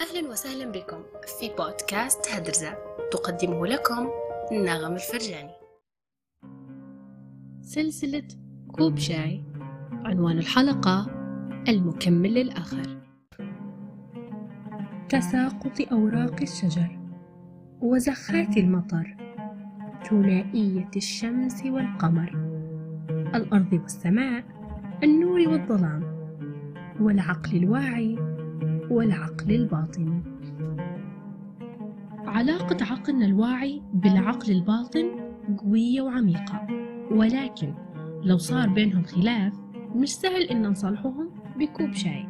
أهلا وسهلا بكم في بودكاست هدرزة. تقدمه لكم نغم الفرجاني. سلسلة كوب شاي عنوان الحلقة المكمل للآخر. تساقط أوراق الشجر وزخات المطر ثنائية الشمس والقمر الأرض والسماء النور والظلام والعقل الواعي والعقل الباطني علاقة عقلنا الواعي بالعقل الباطن قوية وعميقة. ولكن لو صار بينهم خلاف مش سهل إن نصالحهم بكوب شاي.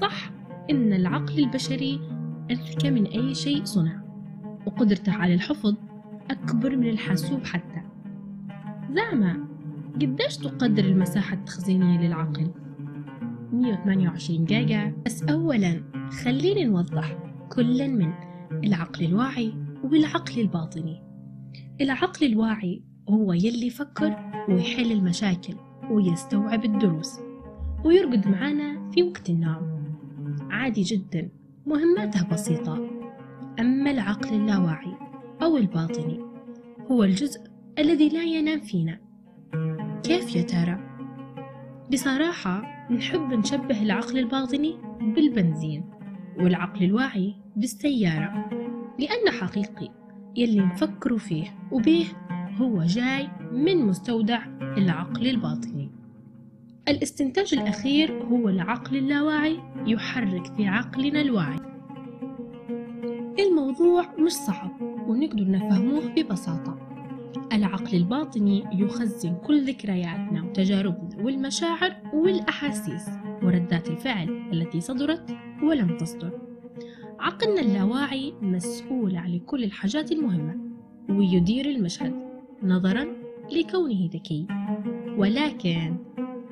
صح إن العقل البشري أذكى من أي شيء صنع وقدرته على الحفظ أكبر من الحاسوب حتى. زعما قديش تقدر المساحة التخزينية للعقل؟ 128 جيجا. بس أولا خلينا نوضح كلا من العقل الواعي والعقل الباطني. العقل الواعي هو يلي يفكر ويحل المشاكل ويستوعب الدروس ويرقد معانا في وقت النوم. عادي جدا مهماته بسيطة. أما العقل اللاواعي أو الباطني هو الجزء الذي لا ينام فينا. كيف يا ترى؟ بصراحة نحب نشبه العقل الباطني بالبنزين والعقل الواعي بالسيارة لأنه حقيقي يلي نفكروا فيه وبيه هو جاي من مستودع العقل الباطني. الاستنتاج الأخير هو العقل اللاواعي يحرك في عقلنا الواعي. الموضوع مش صعب ونقدر نفهموه ببساطة. العقل الباطني يخزن كل ذكرياتنا وتجاربنا والمشاعر والأحاسيس وردات الفعل التي صدرت ولم تصدر. عقلنا اللاواعي مسؤول عن كل الحاجات المهمة ويدير المشهد نظرا لكونه ذكي. ولكن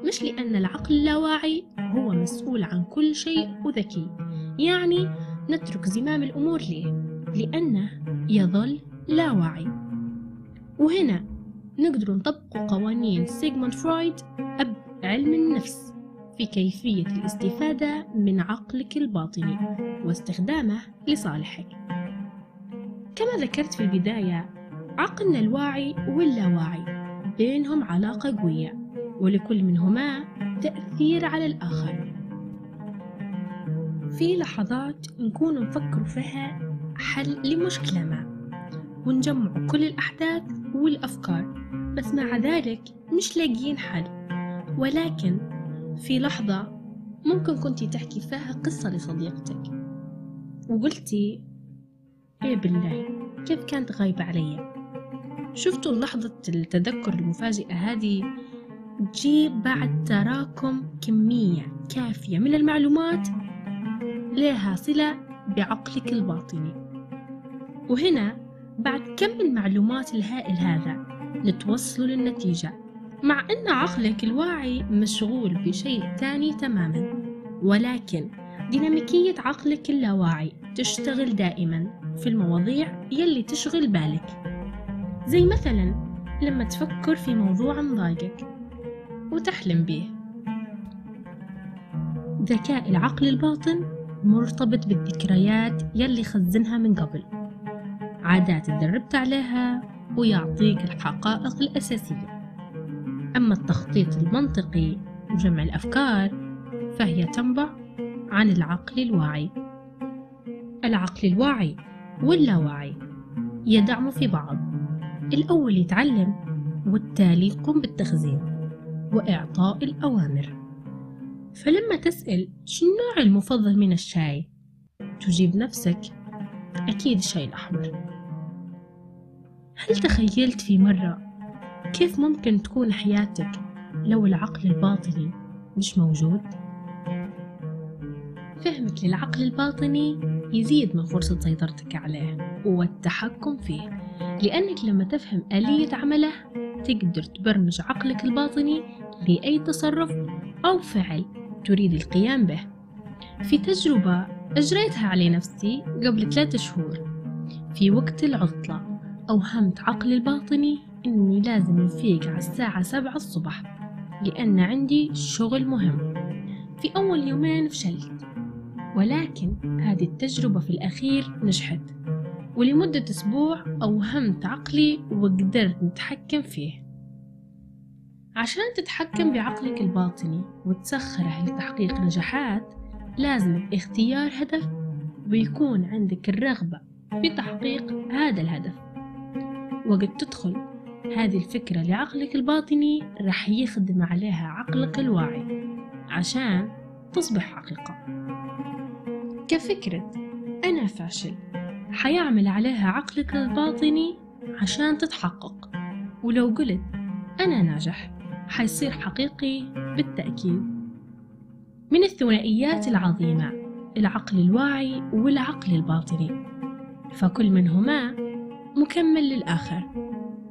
مش لأن العقل اللاواعي هو مسؤول عن كل شيء وذكي. يعني نترك زمام الأمور ليه؟ لأنه يظل لا واعي وهنا نقدر نطبق قوانين سيغموند فرويد أب علم النفس في كيفية الاستفادة من عقلك الباطني واستخدامه لصالحك. كما ذكرت في البداية عقلنا الواعي واللاواعي بينهم علاقة قوية ولكل منهما تأثير على الآخر. في لحظات نكون نفكر فيها حل لمشكلة ما ونجمع كل الأحداث والأفكار بس مع ذلك مش لاقيين حل. ولكن في لحظة ممكن كنتي تحكي فيها قصة لصديقتك. وقلتي إيه بالله كيف كانت غايبة علي؟ شفتوا لحظة التذكر المفاجئة هذه؟ تجيب بعد تراكم كمية كافية من المعلومات لها صلة بعقلك الباطني. وهنا بعد كم المعلومات الهائل هذا نتوصل للنتيجة؟ مع أن عقلك الواعي مشغول بشيء تاني تماما ولكن ديناميكية عقلك اللاواعي تشتغل دائما في المواضيع يلي تشغل بالك. زي مثلا لما تفكر في موضوع مضايقك وتحلم به. ذكاء العقل الباطن مرتبط بالذكريات يلي خزنها من قبل. عادات تدربت عليها ويعطيك الحقائق الأساسية. أما التخطيط المنطقي وجمع الأفكار فهي تنبع عن العقل الواعي. العقل الواعي واللاواعي يدعم في بعض. الأول يتعلم والتالي يقوم بالتخزين وإعطاء الأوامر. فلما تسأل شو النوع المفضل من الشاي؟ تجيب نفسك أكيد الشاي الأحمر. هل تخيلت في مرة كيف ممكن تكون حياتك لو العقل الباطني مش موجود؟ فهمك للعقل الباطني يزيد من فرصة سيطرتك عليه والتحكم فيه لأنك لما تفهم آلية عمله تقدر تبرمج عقلك الباطني لأي تصرف أو فعل تريد القيام به في تجربة أجريتها على نفسي قبل ثلاثة شهور في وقت العطلة أوهمت عقلي الباطني إني لازم نفيق على الساعة سبعة الصبح لأن عندي شغل مهم. في أول يومين فشلت ولكن هذه التجربة في الأخير نجحت ولمدة أسبوع أوهمت عقلي وقدرت نتحكم فيه. عشان تتحكم بعقلك الباطني وتسخره لتحقيق نجاحات لازم اختيار هدف ويكون عندك الرغبة في تحقيق هذا الهدف. وقد تدخل. هذه الفكرة لعقلك الباطني رح يخدم عليها عقلك الواعي عشان تصبح حقيقة. كفكرة أنا فاشل. حيعمل عليها عقلك الباطني عشان تتحقق. ولو قلت أنا ناجح حيصير حقيقي بالتأكيد. من الثنائيات العظيمة العقل الواعي والعقل الباطني. فكل منهما مكمل للآخر.